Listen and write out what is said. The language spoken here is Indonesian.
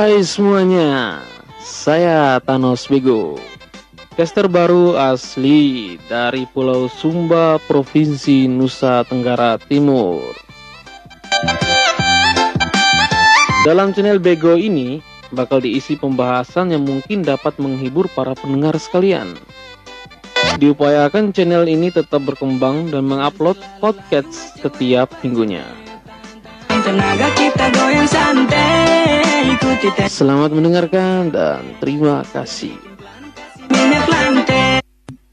Hai semuanya, saya Thanos Bego. Caster baru asli dari Pulau Sumba, Provinsi Nusa Tenggara Timur. Dalam channel Bego ini bakal diisi pembahasan yang mungkin dapat menghibur para pendengar sekalian. Diupayakan channel ini tetap berkembang dan mengupload podcast setiap minggunya. Tenaga kita goyang Selamat mendengarkan dan terima kasih.